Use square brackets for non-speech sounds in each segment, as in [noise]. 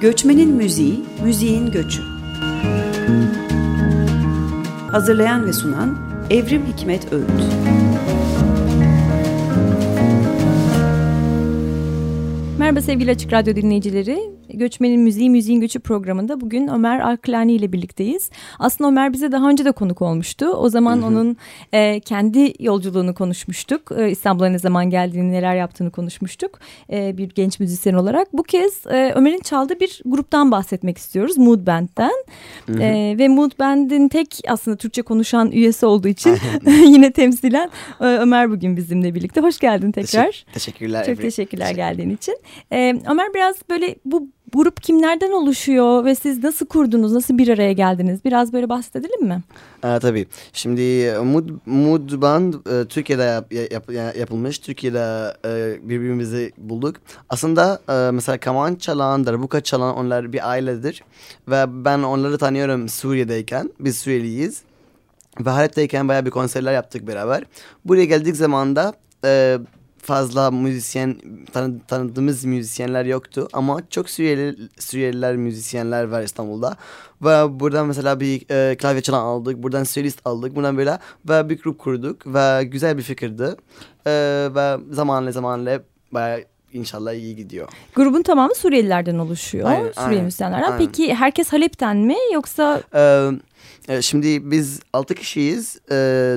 Göçmenin Müziği, Müziğin Göçü. Hazırlayan ve sunan Evrim Hikmet Öğüt. Merhaba sevgili Açık Radyo dinleyicileri. Göçmenin Müziği, Müziğin Göçü programında bugün Ömer Arklani ile birlikteyiz. Aslında Ömer bize daha önce de konuk olmuştu. O zaman hı hı. onun e, kendi yolculuğunu konuşmuştuk. E, İstanbul'a ne zaman geldiğini, neler yaptığını konuşmuştuk. E, bir genç müzisyen olarak. Bu kez e, Ömer'in çaldığı bir gruptan bahsetmek istiyoruz. Mood Band'den. Hı hı. E, ve Mood Band'in tek aslında Türkçe konuşan üyesi olduğu için [laughs] yine temsilen e, Ömer bugün bizimle birlikte. Hoş geldin tekrar. Teşekkür, teşekkürler. Çok teşekkürler geldiğin için. E, Ömer biraz böyle bu grup kimlerden oluşuyor ve siz nasıl kurdunuz, nasıl bir araya geldiniz? Biraz böyle bahsedelim mi? Aa, tabii. Şimdi e, Mood, Mood Band e, Türkiye'de yap, yap, yapılmış. Türkiye'de e, birbirimizi bulduk. Aslında mesela kaman çalan, darbuka çalan onlar bir ailedir. Ve ben onları tanıyorum Suriye'deyken. Biz Suriyeliyiz. Ve Halep'teyken bayağı bir konserler yaptık beraber. Buraya geldik zamanda fazla müzisyen tanı, tanıdığımız müzisyenler yoktu ama çok Suriyeli, Suriyeliler müzisyenler var İstanbul'da ve buradan mesela bir e, klavye çalan aldık buradan solist aldık buradan böyle ve bir grup kurduk ve güzel bir fikirdi e, ve zamanla zamanla bayağı inşallah iyi gidiyor. Grubun tamamı Suriyelilerden oluşuyor. Aynen, Suriyeli aynen, müzisyenlerden. Aynen. Peki herkes Halep'ten mi yoksa? Ee, şimdi biz altı kişiyiz. Ee,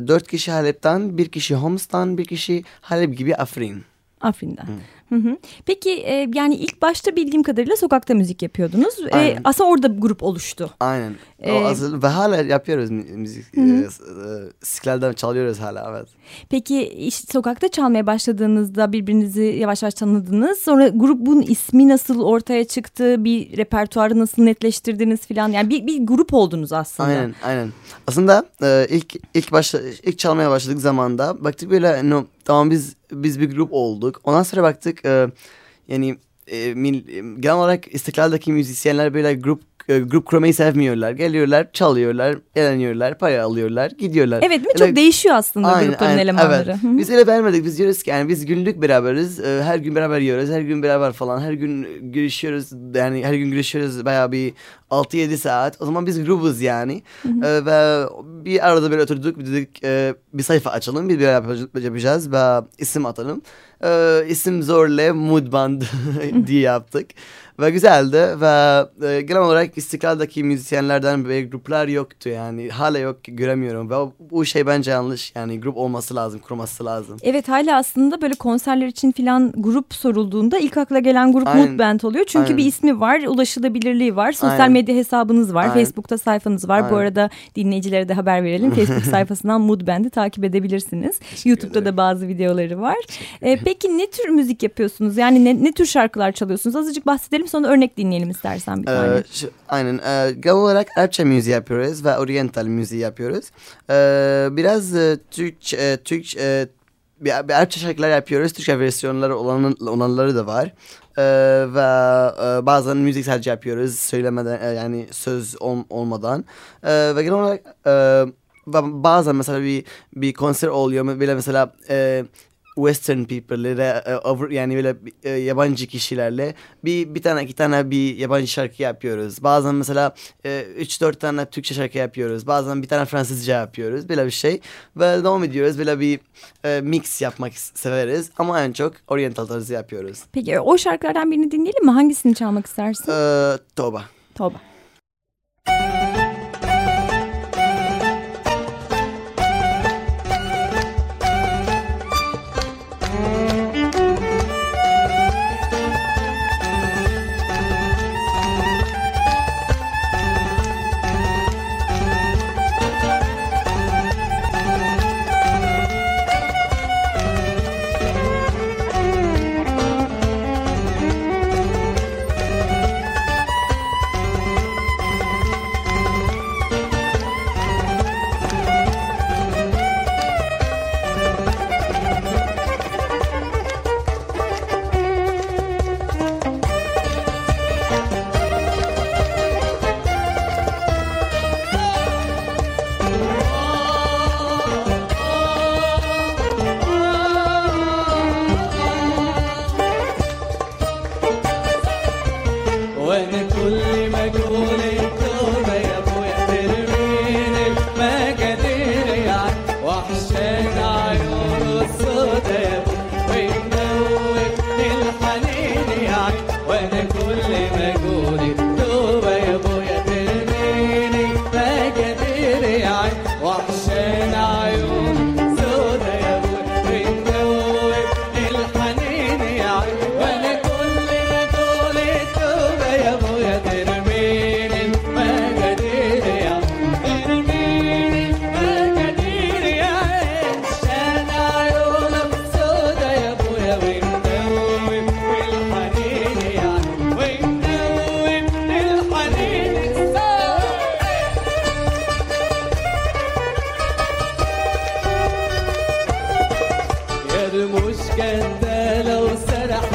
dört kişi Halep'ten, bir kişi Homs'tan, bir kişi Halep gibi Afrin. Afrin'den. Hı. Hı hı. Peki e, yani ilk başta bildiğim kadarıyla sokakta müzik yapıyordunuz. E, aslında orada grup oluştu. Aynen. Ee, o asıl, ve hala yapıyoruz müzik. Hı hı. E, çalıyoruz hala evet. Peki işte sokakta çalmaya başladığınızda birbirinizi yavaş yavaş tanıdınız. Sonra grubun ismi nasıl ortaya çıktı? Bir repertuarı nasıl netleştirdiniz filan? Yani bir, bir grup oldunuz aslında. Aynen aynen. Aslında e, ilk ilk başla ilk çalmaya başladık zamanda baktık böyle no, tamam biz biz bir grup olduk. Ondan sonra baktık e, yani e, mil, genel olarak İstiklal'daki müzisyenler böyle grup e, grup kurmayı sevmiyorlar. Geliyorlar, çalıyorlar, eğleniyorlar, para alıyorlar, gidiyorlar. Evet mi? Çok öyle, değişiyor aslında aynen, grupların aynen, elemanları. Evet. Biz öyle beğenmedik. Biz diyoruz ki yani biz günlük beraberiz. E, her gün beraber yiyoruz. Her gün beraber falan. Her gün görüşüyoruz. Yani her gün görüşüyoruz bayağı bir 6-7 saat. O zaman biz grubuz yani. Hı hı. E, ve bir arada böyle oturduk. Dedik bir sayfa açalım. Bir beraber yapacağız ve isim atalım. İsim zorla Mood Band [laughs] diye yaptık. Ve güzeldi ve e, genel olarak İstiklal'daki müzisyenlerden ve gruplar yoktu yani hala yok göremiyorum ve bu şey bence yanlış yani grup olması lazım kurması lazım. Evet hala aslında böyle konserler için filan grup sorulduğunda ilk akla gelen grup Aynen. Mood Band oluyor çünkü Aynen. bir ismi var ulaşılabilirliği var sosyal Aynen. Medya hesabınız var Aynen. Facebook'ta sayfanız var Aynen. bu arada dinleyicilere de haber verelim [laughs] Facebook sayfasından Mood Band'i takip edebilirsiniz YouTube'da ederim. da bazı videoları var. Ee, peki ne tür müzik yapıyorsunuz yani ne, ne tür şarkılar çalıyorsunuz azıcık bahsedelim sonra örnek dinleyelim istersen bir tane. Ee, şu, aynen. Ee, genel olarak Arapça müziği yapıyoruz ve Oriental müziği yapıyoruz. Ee, biraz e, Türk, e, Türk e, bir, bir Arapça şarkılar yapıyoruz. Türkçe versiyonları olan, olanları da var. Ee, ve e, bazen müzik sadece yapıyoruz söylemeden e, yani söz ol, olmadan. Ee, ve genel olarak e, bazen mesela bir bir konser oluyor böyle mesela e, Western people'lere yani böyle e, yabancı kişilerle bir bir tane iki tane bir yabancı şarkı yapıyoruz. Bazen mesela e, üç dört tane Türkçe şarkı yapıyoruz. Bazen bir tane Fransızca yapıyoruz. Böyle bir şey. Ve devam ediyoruz. Böyle bir e, mix yapmak severiz. Ama en çok oriental tarzı yapıyoruz. Peki o şarkılardan birini dinleyelim mi? Hangisini çalmak istersin? Ee, Toba. Toba. يا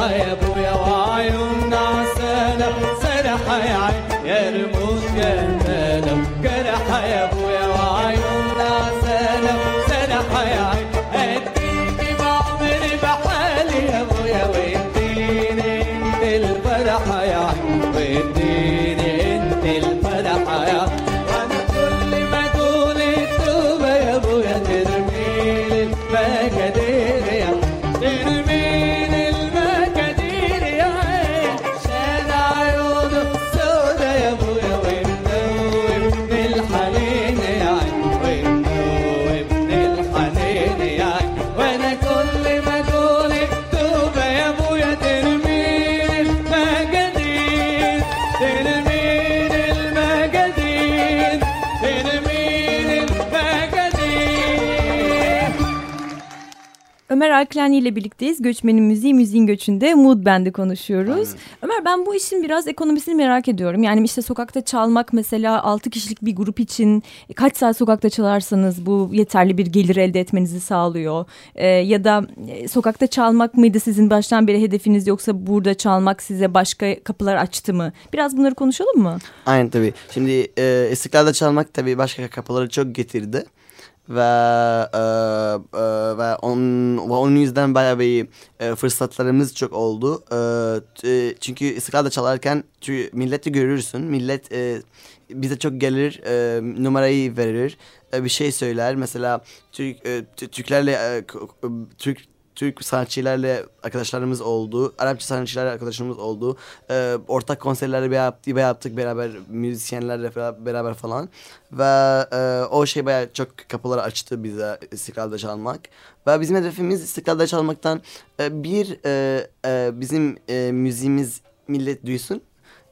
Jaya Ömer Alklani ile birlikteyiz. Göçmenin müziği, müziğin göçünde Mood Band'i konuşuyoruz. Ömer ben bu işin biraz ekonomisini merak ediyorum. Yani işte sokakta çalmak mesela 6 kişilik bir grup için kaç saat sokakta çalarsanız bu yeterli bir gelir elde etmenizi sağlıyor. Ee, ya da e, sokakta çalmak mıydı sizin baştan beri hedefiniz yoksa burada çalmak size başka kapılar açtı mı? Biraz bunları konuşalım mı? Aynen tabii. Şimdi e, İstiklal'de çalmak tabii başka kapıları çok getirdi. Ve e, e, ve onun, ve onun yüzden bayağı bir e, fırsatlarımız çok oldu. Çünkü İstiklal'de çalarken milleti görürsün. Millet bize çok gelir, numarayı verir, bir şey söyler. Mesela Türk Türklerle Türk Türk sanatçılarla arkadaşlarımız oldu. Arapça sanatçılarla arkadaşlarımız oldu. Ee, ortak konserler bir yaptık, yaptık beraber müzisyenlerle beraber falan. Ve e, o şey bayağı çok kapıları açtı bize İstiklal'de çalmak. Ve bizim hedefimiz İstiklal'de çalmaktan e, bir e, e, bizim e, müziğimiz millet duysun.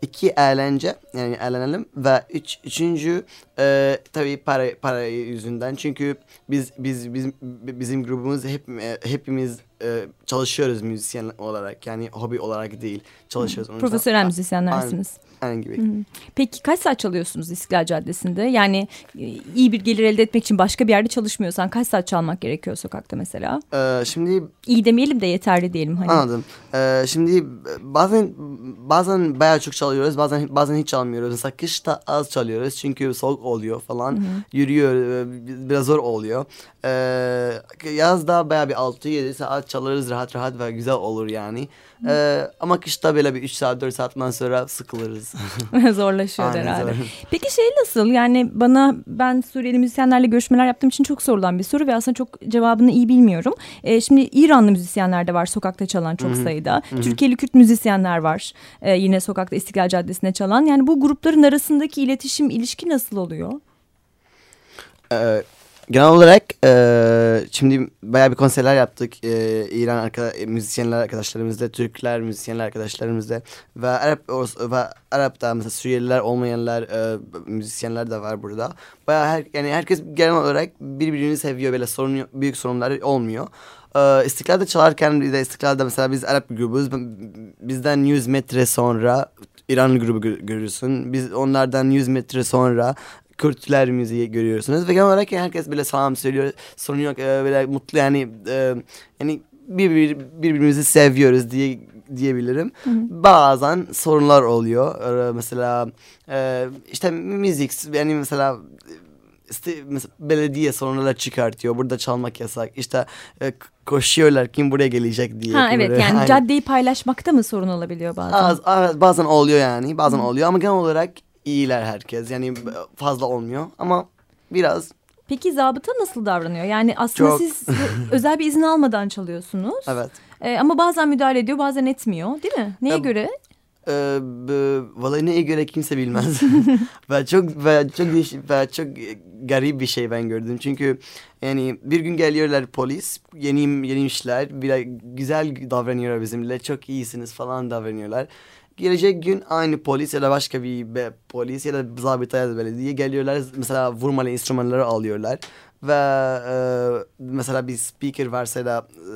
İki eğlence yani eğlenelim ve üç, üçüncü e, tabii para para yüzünden çünkü biz biz bizim bizim grubumuz hep e, hepimiz e, çalışıyoruz müzisyen olarak yani hobi olarak değil çalışıyoruz. Profesyonel müzisyenlersiniz. Aynen gibi. Peki kaç saat çalıyorsunuz İstiklal Caddesi'nde? Yani e, iyi bir gelir elde etmek için başka bir yerde çalışmıyorsan kaç saat çalmak gerekiyor sokakta mesela? Ee, şimdi İyi demeyelim de yeterli diyelim hani. Anladım. Ee, şimdi bazen bazen bayağı çok çalıyoruz, bazen bazen hiç çalmıyoruz. Mesela kışta az çalıyoruz çünkü soğuk oluyor falan. Yürüyor, e, biraz zor oluyor. Ee, yazda bayağı bir 6-7 saat çalarız rahat rahat ve güzel olur yani. Ee, ama kışta böyle bir 3 saat 4 saatten sonra sıkılırız. [laughs] Zorlaşıyor Aynen, herhalde. zor. Peki şey nasıl? Yani bana ben Suriyeli müzisyenlerle görüşmeler yaptığım için çok sorulan bir soru ve aslında çok cevabını iyi bilmiyorum. Ee, şimdi İranlı müzisyenler de var sokakta çalan çok sayıda. Türkiye'li Kürt müzisyenler var. Ee, yine sokakta İstiklal Caddesi'nde çalan. Yani bu grupların arasındaki iletişim, ilişki nasıl oluyor? Ee, genel olarak e, şimdi bayağı bir konserler yaptık. Ee, İran arka, e, müzisyenler arkadaşlarımızla, Türkler müzisyenler arkadaşlarımızla ve Arap ve Arap'ta mesela Suriyeliler olmayanlar e, müzisyenler de var burada. Bayağı her, yani herkes genel olarak birbirini seviyor böyle sorun büyük sorunlar olmuyor. Ee, İstiklal'de çalarken de İstiklal'de mesela biz Arap bir grubuz. Bizden 100 metre sonra İran grubu gö- görürsün. Biz onlardan 100 metre sonra Kürtler müziği görüyorsunuz ve genel olarak herkes böyle selam söylüyor. Sorun yok e, böyle mutlu yani e, yani birbir, birbirimizi seviyoruz diye diyebilirim. Bazen sorunlar oluyor. E, mesela e, işte müzik yani mesela işte mesela belediye sorunlar çıkartıyor. Burada çalmak yasak. İşte e, koşuyorlar kim buraya gelecek diye. Ha evet buraya- yani Aynen. caddeyi paylaşmakta mı sorun olabiliyor bazen? Az, az- bazen oluyor yani bazen oluyor ama genel olarak iyiler herkes yani fazla olmuyor ama biraz Peki zabıta nasıl davranıyor? Yani aslında Çok. siz [laughs] özel bir izin almadan çalıyorsunuz. evet. Ee, ama bazen müdahale ediyor bazen etmiyor değil mi? Neye Ya, göre? Ee, b- vallahi neye göre kimse bilmez. [laughs] [laughs] ve çok ve çok ve çok garip bir şey ben gördüm. Çünkü yani bir gün geliyorlar polis, yeni yeniymişler, bir güzel davranıyorlar bizimle, çok iyisiniz falan davranıyorlar. Gelecek gün aynı polis ya da başka bir be- polis ya da zabıta ya da belediye geliyorlar. Mesela vurmalı enstrümanları alıyorlar. Ve e, mesela bir speaker varsa ya da e,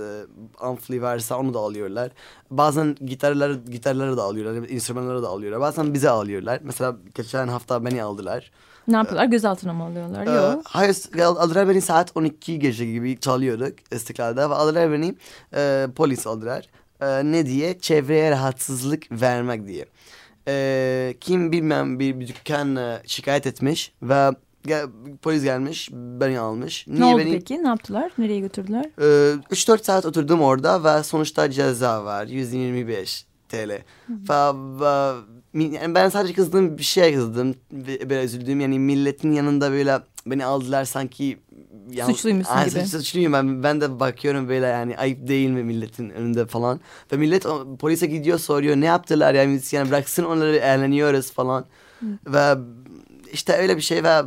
ampli varsa onu da alıyorlar. Bazen gitarları gitarları da alıyorlar, enstrümanları da alıyorlar. Bazen bize alıyorlar. Mesela geçen hafta beni aldılar. Ne yapıyorlar? Gözaltına mı alıyorlar? Ee, Yok. hayır aldılar beni saat 12 gece gibi çalıyorduk İstiklal'de ve aldılar beni e, polis aldılar. E, ne diye? Çevreye rahatsızlık vermek diye. E, kim bilmem bir, dükkan e, şikayet etmiş ve gel, polis gelmiş beni almış. Ne oldu beni, peki? Ne yaptılar? Nereye götürdüler? Ee, 3-4 saat oturdum orada ve sonuçta ceza var. 125 TL. Ve, ve mi- yani ben sadece kızdığım bir şeye kızdım. Böyle üzüldüm. Yani milletin yanında böyle beni aldılar sanki... yan- Suçluymuşsun gibi. suç- Suçluyum ben. Ben de bakıyorum böyle yani ayıp değil mi milletin önünde falan. Ve millet o- polise gidiyor soruyor ne yaptılar yani müzisyen bıraksın onları eğleniyoruz falan. Ve işte öyle bir şey ve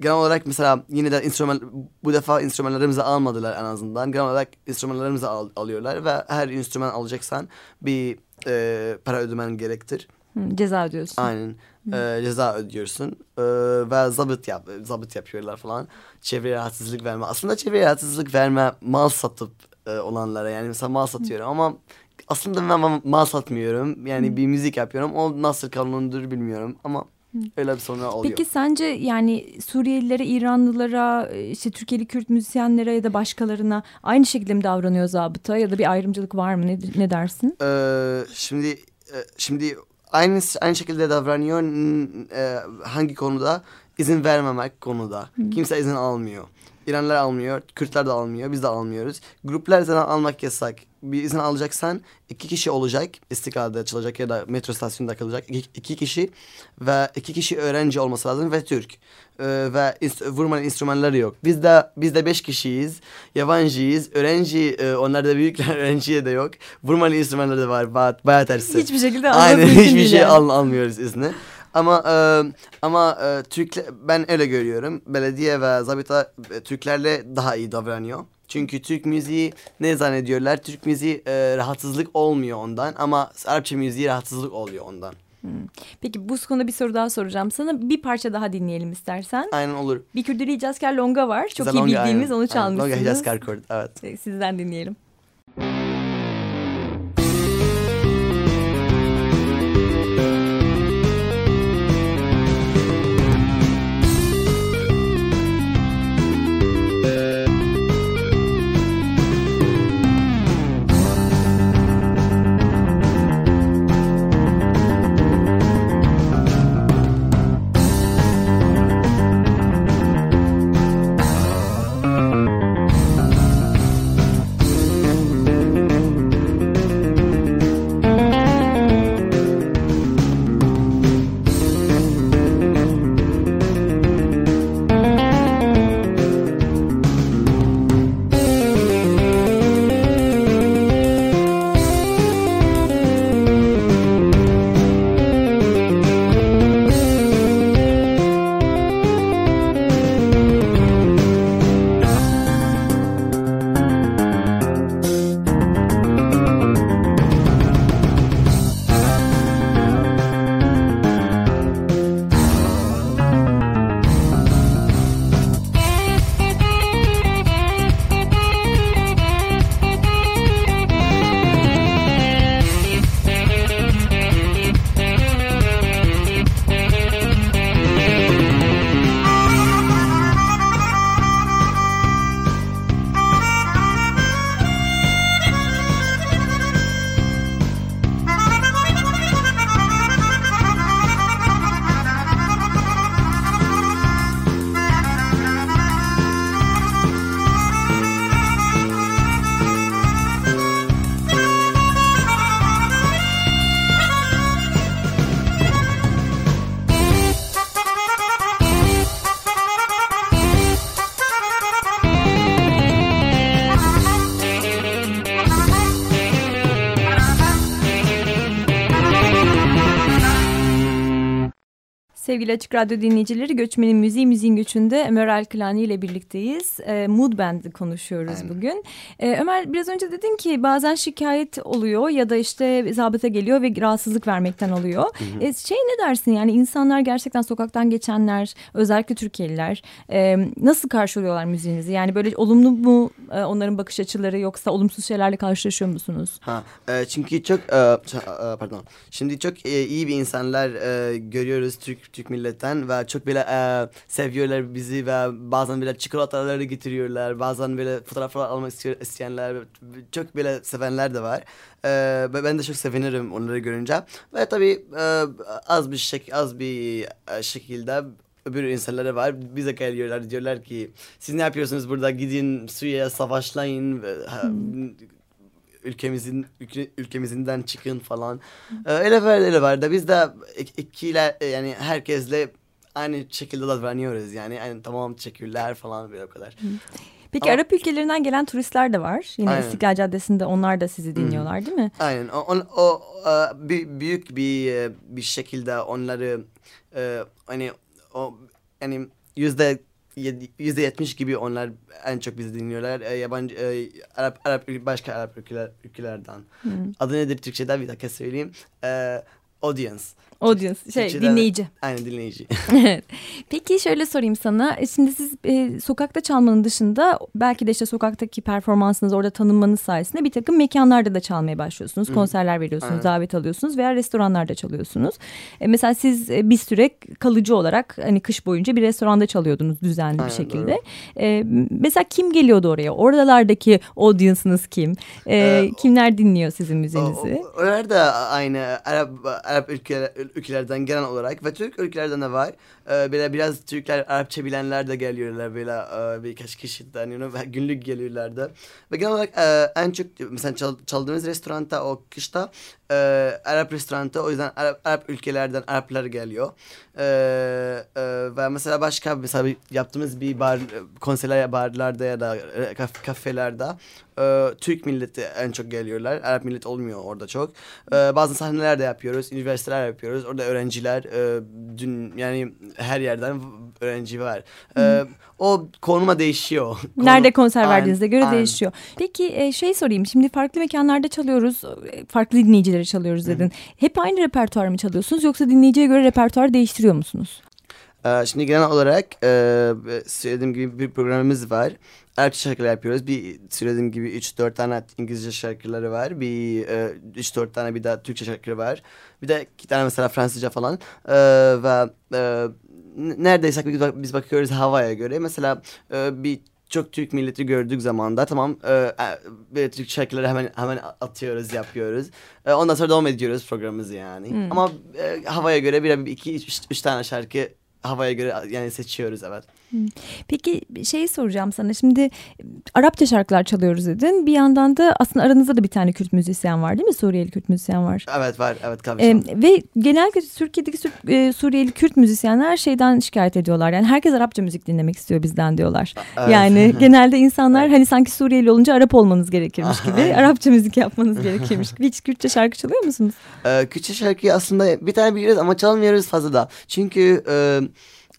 genel olarak mesela yine de enstrüman bu defa enstrümanlarımızı almadılar en azından. Genel olarak enstrümanlarımızı al- alıyorlar ve her enstrüman alacaksan bir e, para ödemen gerektir. Hı, ceza ödüyorsun. Aynen. E, ceza ödüyorsun E, ve zabıt yap zabıt yapıyorlar falan. Çevreye rahatsızlık verme. Aslında çevreye rahatsızlık verme mal satıp e, olanlara yani mesela mal satıyorum ama aslında ben ma- mal satmıyorum. Yani bir müzik yapıyorum. O nasıl kanundur bilmiyorum ama öyle bir sorun oluyor. Peki sence yani Suriyelilere, İranlılara, işte Türkiye'li Kürt müzisyenlere ya da başkalarına aynı şekilde mi davranıyor zabıta ya da bir ayrımcılık var mı? Ne, ne dersin? Ee, şimdi e, şimdi aynı aynı şekilde davranıyor. E, hangi konuda? İzin vermemek konuda. Kimse izin almıyor İranlılar almıyor Kürtler de almıyor biz de almıyoruz. Gruplar zaten almak yasak. Bir izin alacaksan iki kişi olacak istiklalde açılacak ya da metro istasyonunda kalacak. İki, iki kişi ve iki kişi öğrenci olması lazım ve Türk. Ee, ve inst- vurma enstrümanları yok. Biz de biz de beş kişiyiz yabancıyız öğrenci e, onlar da büyükler [laughs] öğrenciye de yok. Vurmalı enstrümanları da var bayağı, bayağı tersi. Hiçbir şekilde almak Aynen hiçbir şey al, almıyoruz izni. Ama e, ama e, Türkler ben öyle görüyorum. Belediye ve zabıta e, Türklerle daha iyi davranıyor. Çünkü Türk müziği ne zannediyorlar? Türk müziği e, rahatsızlık olmuyor ondan ama Arapça müziği rahatsızlık oluyor ondan. Peki bu konuda bir soru daha soracağım sana. Bir parça daha dinleyelim istersen. Aynen olur. Bir Kürdili Cazker Longa var. Çok iyi Zalonga, bildiğimiz aynen. onu Aynen, Longa çalmışsınız. Hicaz Karkord, evet. Sizden dinleyelim. Sevgili Açık Radyo dinleyicileri, Göçmenin Müziği, Müziğin Göçü'nde Ömer Alkılani ile birlikteyiz. E, Mood Band'i konuşuyoruz Aynen. bugün. E, Ömer biraz önce dedin ki bazen şikayet oluyor ya da işte zabıta geliyor ve rahatsızlık vermekten oluyor. E, şey ne dersin yani insanlar gerçekten sokaktan geçenler, özellikle Türkiye'liler e, nasıl karşılıyorlar müziğinizi? Yani böyle olumlu mu e, onların bakış açıları yoksa olumsuz şeylerle karşılaşıyor musunuz? Ha, e, çünkü çok e, e, pardon. Şimdi çok e, iyi bir insanlar e, görüyoruz Türk Türk milletten ve çok böyle e, seviyorlar bizi ve bazen böyle çikolataları getiriyorlar. Bazen böyle fotoğraflar almak istiyor, isteyenler çok böyle sevenler de var. E, ben de çok sevinirim onları görünce. Ve tabii e, az bir şek az bir e, şekilde öbür insanlara var. Bize geliyorlar diyorlar ki siz ne yapıyorsunuz burada gidin Suriye'ye savaşlayın. ha, ülkemizin ülke, ülkemizinden çıkın falan. Ee, öyle var öyle da biz de ik- ikiler yani herkesle aynı şekilde davranıyoruz yani. yani tamam teşekkürler falan böyle o kadar. Peki Ama- Arap ülkelerinden gelen turistler de var. Yine Aynen. İstiklal Caddesi'nde onlar da sizi dinliyorlar değil mi? Aynen o, on- o, e, büyük bir e, bir şekilde onları e, hani o yani yüzde yedi- yüzde yetmiş gibi onlar en çok bizi dinliyorlar. E, yabancı e, Arap Arap başka Arap ülkeler, ülkelerden. Adı nedir Türkçe'de bir dakika söyleyeyim. E, audience. Audience, şey Türkçe'de- dinleyici. Aynen dinleyici. [laughs] [laughs] Evet. Peki şöyle sorayım sana. E, Şimdi siz e, sokakta çalmanın dışında belki de işte sokaktaki performansınız orada tanınmanız sayesinde bir takım mekanlarda da çalmaya başlıyorsunuz. Konserler veriyorsunuz, Aynen. davet alıyorsunuz veya restoranlarda çalıyorsunuz. E, mesela siz e, bir süre kalıcı olarak hani kış boyunca bir restoranda çalıyordunuz düzenli bir Aynen, şekilde. E, mesela kim geliyordu oraya? Oralardaki audience'ınız kim? E, Ee, kimler dinliyor sizin O- müziğinizi? o- Onlar da aynı Arap Arap ülkeler, ülkelerden gelen olarak ve Türk ülkelerden de var. Ee, böyle biraz Türkler Arapça bilenler de geliyorlar böyle e, birkaç kişiden you know, günlük geliyorlar da. Ve genel olarak e, en çok mesela çal- çaldığımız restoranda o kışta e, Arap restoranda o yüzden Arap, Arap ülkelerden Araplar geliyor. E, e, ve mesela başka mesela bir- yaptığımız bir bar konserler barlarda ya da e, kaf- kafelerde e, Türk milleti en çok geliyorlar. Arap millet olmuyor orada çok. E, bazı sahneler de yapıyoruz. Üniversiteler yapıyoruz. Orada öğrenciler e, dün yani her yerden öğrenci var. E, o konuma değişiyor. [laughs] Nerede konser Aynen, verdiğinize göre aynen. değişiyor. Peki e, şey sorayım. Şimdi farklı mekanlarda çalıyoruz. e, Farklı dinleyicileri çalıyoruz dedin. Hep aynı repertuar mı çalıyorsunuz yoksa dinleyiciye göre repertuar değiştiriyor musunuz? Ee, şimdi genel olarak e, söylediğim gibi bir programımız var. Arapça şarkılar yapıyoruz. Bir söylediğim gibi 3-4 tane İngilizce şarkıları var. Bir e, 3-4 tane bir de Türkçe şarkıları var. Bir de iki tane mesela Fransızca falan. Ee, ve e, neredeyse biz, bak- biz bakıyoruz havaya göre. Mesela e, bir çok Türk milleti gördük zamanda tamam e, e, Türk şarkıları hemen hemen atıyoruz yapıyoruz. E, ondan sonra devam ediyoruz programımızı yani. Ama e, havaya göre bir, bir iki üç, üç tane şarkı havaya göre yani seçiyoruz evet. Peki bir şey soracağım sana. Şimdi e, Arapça şarkılar çalıyoruz dedin. Bir yandan da aslında aranızda da bir tane Kürt müzisyen var değil mi? Suriyeli Kürt müzisyen var. Evet var evet tabii. Ee, ve genellikle Türkiye'deki e, Suriyeli Kürt müzisyenler şeyden şikayet ediyorlar. Yani herkes Arapça müzik dinlemek istiyor bizden diyorlar. Evet. Yani [laughs] genelde insanlar hani sanki Suriyeli olunca Arap olmanız gerekirmiş [laughs] gibi, Arapça müzik yapmanız gerekirmiş gibi. Hiç Kürtçe şarkı çalıyor musunuz? Ee, Kürtçe şarkıyı aslında bir tane biliyoruz ama çalmıyoruz fazla da. Çünkü e,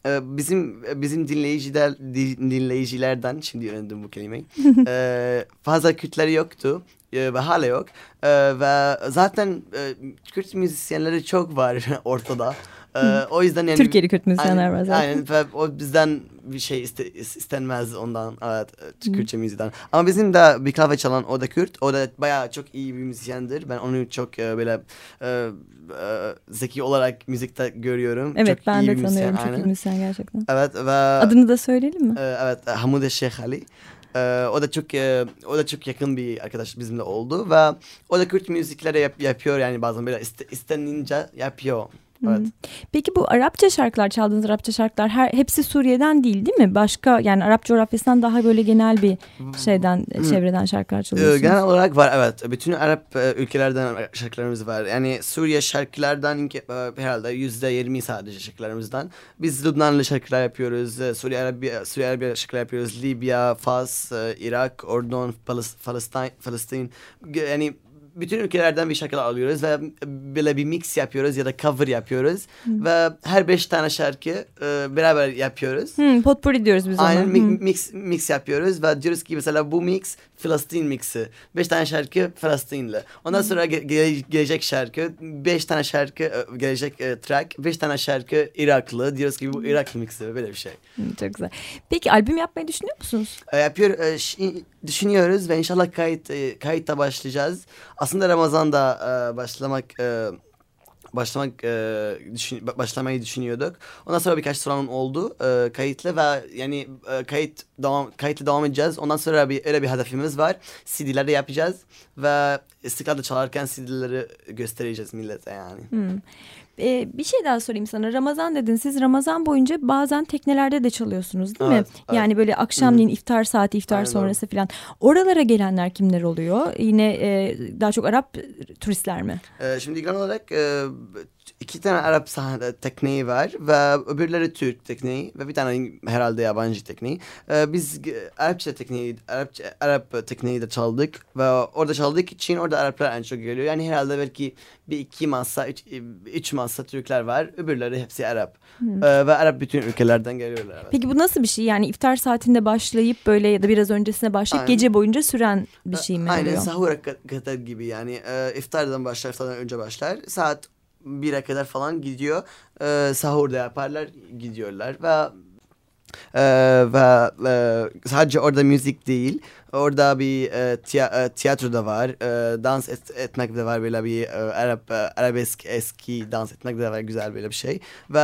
bizim bizim dinleyiciler di- dinleyicilerden şimdi öğrendim bu kelimeyi. [laughs] e, fazla Kürtleri yoktu e, ve hala yok. E, ve zaten e, Kürt müzisyenleri çok var [laughs] ortada. E, o yüzden yani Türkiye'li Kürt müzisyenler var zaten. Aynen ve o bizden bir şey iste, istenmez ondan evet Kürtçe müzikten. Ama bizim de bir kahve çalan o da Kürt. O da bayağı çok iyi bir müzisyendir. Ben onu çok e, böyle e, e, zeki olarak müzikte görüyorum. Evet çok ben iyi de bir müzisyen, tanıyorum çok iyi aynen. müzisyen gerçekten. Evet ve Adını da söyleyelim mi? e, evet Hamude Şeyh Ali. E, o da çok e, o da çok yakın bir arkadaş bizimle oldu ve o da Kürt müzikleri yap, yapıyor yani bazen böyle iste, istenince yapıyor. Evet. Peki bu Arapça şarkılar çaldığınız Arapça şarkılar her hepsi Suriye'den değil değil mi? Başka yani Arap coğrafyasından daha böyle genel bir şeyden çevreden şarkılar Ee, çalıyorsunuz. Genel olarak var evet. Bütün Arap e, ülkelerden şarkılarımız var. Yani Suriye şarkılardan e, herhalde yüzde yirmi sadece şarkılarımızdan. Biz Lübnanlı şarkılar yapıyoruz. e, Suriye Arabiya, Suriye Arabiya şarkılar yapıyoruz. Libya, Fas, Irak, Ordon, Palestin, Palestin. Yani bütün ülkelerden bir şarkılar alıyoruz ve böyle bir mix yapıyoruz ya da cover yapıyoruz. Ve her beş tane şarkı e, beraber yapıyoruz. Hmm, potpourri diyoruz biz ona. Aynen mi- mix mix yapıyoruz ve diyoruz ki mesela bu mix Filistin mixi. Beş tane şarkı Filistinli. Ondan sonra ge- ge- gelecek şarkı, beş tane şarkı e, gelecek e, track, beş tane şarkı Iraklı. Diyoruz ki bu Irak mixi böyle bir şey. Çok güzel. Peki albüm yapmayı düşünüyor musunuz? E, yapıyor e, düşünüyoruz ve inşallah kayıt e, kayıtta başlayacağız. Aslında Ramazan'da e, başlamak e, başlamak e, düşün, başlamayı düşünüyorduk. Ondan sonra birkaç sorun oldu e, kayıtlı ve yani e, kayıt devam kayıtlı devam edeceğiz. Ondan sonra bir öyle bir hedefimiz var. CD'leri yapacağız ve istiklalde çalarken CD'leri göstereceğiz millete yani. Hmm. Ee, bir şey daha sorayım sana. Ramazan dedin. Siz Ramazan boyunca bazen teknelerde de çalıyorsunuz değil Evet, mi? evet. Yani böyle akşamleyin iftar saati, iftar Aynen sonrası falan. Oralara gelenler kimler oluyor? Yine e, daha çok Arap turistler mi? E, şimdi genel olarak e, iki tane Arap sahne tekneği var ve öbürleri Türk tekneği ve bir tane herhalde yabancı tekneği. E, biz Arapça tekneği, Arapça, Arap tekneği de çaldık ve orada çaldık için orada Araplar en çok geliyor. Yani herhalde belki bir iki masa, üç, üç masa Türkler var. Öbürleri hepsi Arap. E, ve Arap bütün ülkelerden geliyorlar. Evet. Peki bu nasıl bir şey? Yani iftar saatinde başlayıp böyle ya da biraz öncesine başlayıp Aynen. gece boyunca süren bir şey mi Aynen oluyor? sahura ka- kadar gibi yani e, iftardan başlar iftardan önce başlar saat 1'e kadar falan gidiyor. E, sahurda yaparlar gidiyorlar. Ve e, ve e, sadece orada müzik değil orada bir e, tiya- e, tiyatro da var e, dans et- etmek de var böyle bir e, Arap e, arabesk eski dans etmek de var güzel böyle bir şey ve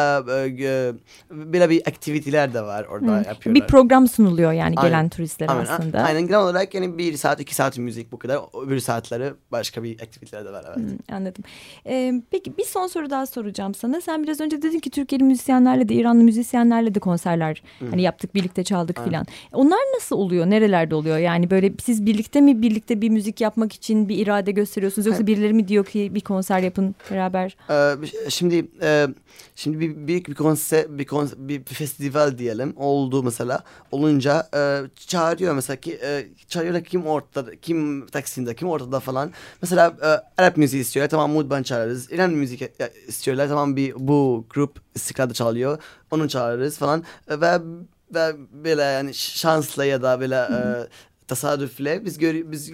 e, böyle bir aktiviteler de var orada Hı. yapıyorlar. Bir program sunuluyor yani Aynen. gelen turistlere Aynen, aslında. Aynen genel olarak yani bir saat iki saat müzik bu kadar. Öbür saatleri başka bir aktiviteler de var evet. Hı, Anladım. Ee, peki bir son soru daha soracağım sana. Sen biraz önce dedin ki Türkiye'li müzisyenlerle de İranlı müzisyenlerle de konserler hani yaptık birlikte çaldık filan. Onlar nasıl oluyor? Nerelerde oluyor? Yani böyle siz birlikte mi birlikte bir müzik yapmak için bir irade gösteriyorsunuz yoksa birileri mi diyor ki bir konser yapın beraber? Ee, şimdi e, şimdi bir büyük bir konser bir, konser, bir festival diyelim oldu mesela olunca e, çağırıyor mesela ki e, çağırıyorlar kim ortada kim Taksim'de kim ortada falan. Mesela e, Arap müziği istiyorlar tamam Mudban çağırırız. İran müzik e, istiyorlar tamam bir bu grup istiklalde çalıyor onu çağırırız falan. E, ve ve böyle yani şansla ya da böyle e, tesadüfle biz gör biz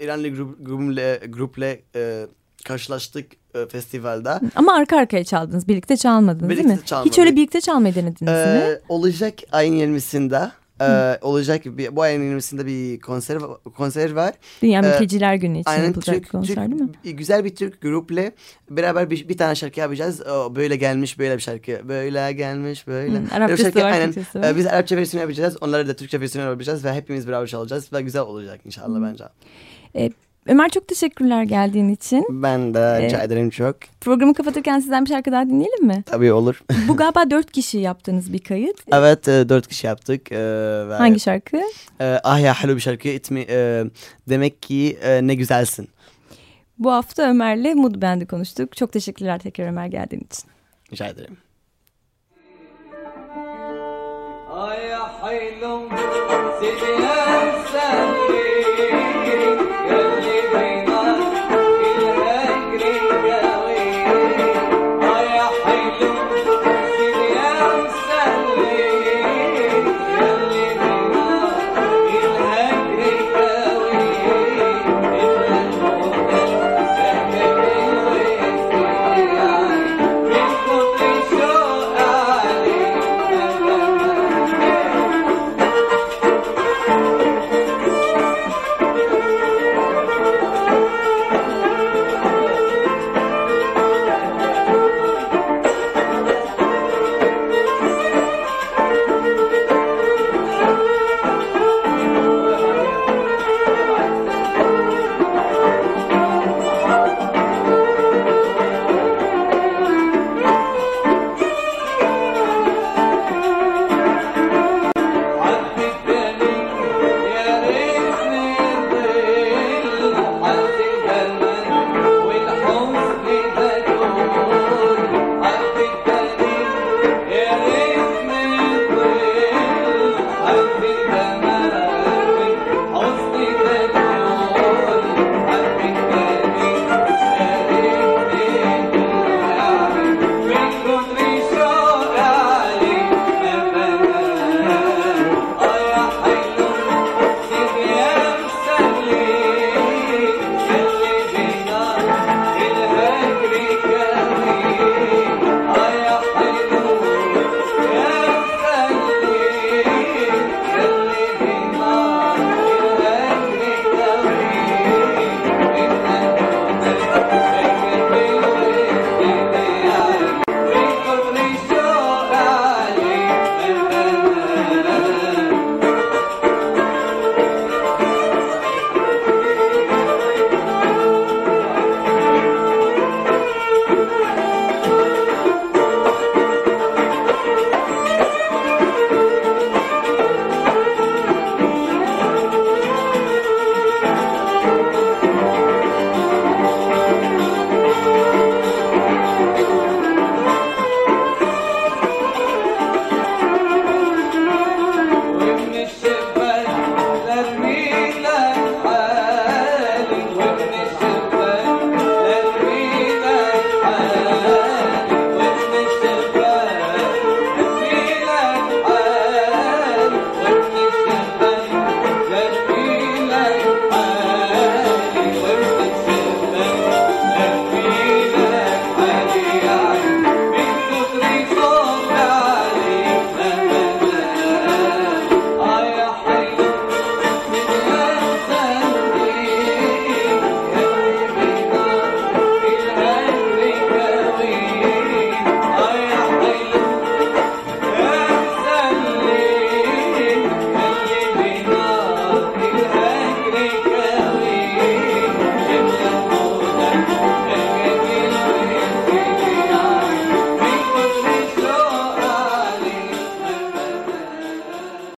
İranlı grup, grupla, grupla e, karşılaştık e, festivalde. Ama arka arkaya çaldınız. Birlikte çalmadınız Birlikte değil mi? çalmadık. Hiç öyle birlikte çalmayı denediniz mi? Ee, olacak ayın 20'sinde. Ee, olacak bir, bu ayın 20'sinde bir konser konser var. Dünya e, Mülteciler Günü için Aynen yapılacak Türk, konser Türk- değil mi? güzel bir Türk grupla beraber bir, bir tane şarkı yapacağız. O, böyle gelmiş böyle bir şarkı. Böyle gelmiş böyle. Bir Arapçası şarkı, var, aynen. Var. Ee, biz Arapça versiyonu yapacağız. Onları da Türkçe versiyonu yapacağız ve hepimiz beraber çalacağız ve güzel olacak inşallah bence. Ömer çok teşekkürler geldiğin için. Ben de rica Ee, ederim çok. Programı kapatırken sizden bir şarkı daha dinleyelim mi? Tabii olur. [laughs] Bu galiba dört kişi yaptığınız bir kayıt. evet e, dört kişi yaptık. Ee, ve, Hangi şarkı? e, ah ya hello bir şarkı. İtmi, e, demek ki e, ne güzelsin. Bu hafta Ömer'le Mood Band'i konuştuk. Çok teşekkürler tekrar Ömer geldiğin için. Rica ederim. آه يا حلم سيدي انسان